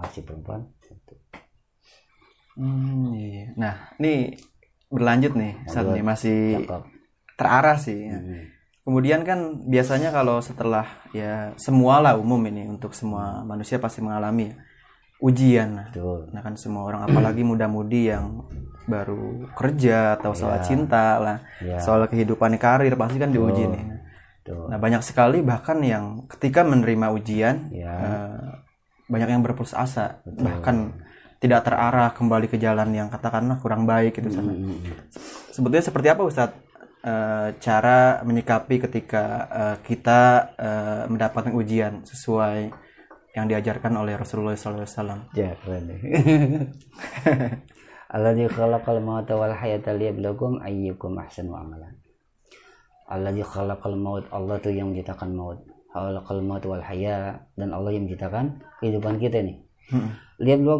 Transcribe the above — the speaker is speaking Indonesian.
masih perempuan Gitu. Hmm, iya, iya. Nah, ini berlanjut nih, saat Lanjut. nih masih Cakep. terarah sih. ya. Hmm. Kemudian kan biasanya kalau setelah ya semua lah umum ini untuk semua manusia pasti mengalami ya, ujian. Nah, betul Nah kan semua orang apalagi muda-mudi yang baru kerja atau soal cinta lah, ya soal kehidupan karir pasti kan diuji nih. betul Nah banyak sekali bahkan yang ketika menerima ujian ya eh, banyak yang berputus asa, bahkan tidak terarah kembali ke jalan yang katakanlah kurang baik gitu. Sana. Hmm. Sebetulnya seperti apa Ustadz eh, cara menyikapi ketika eh, kita eh, mendapatkan ujian sesuai yang diajarkan oleh Rasulullah SAW? ya keren deh Alladzi khalaqal mauta wal hayata liyabluwakum ayyukum ahsanu amalan. Alladzi khalaqal maut Allah tuh yang menciptakan maut. Khalaqal maut wal haya dan Allah yang menciptakan kehidupan kita nih. Liyabluwakum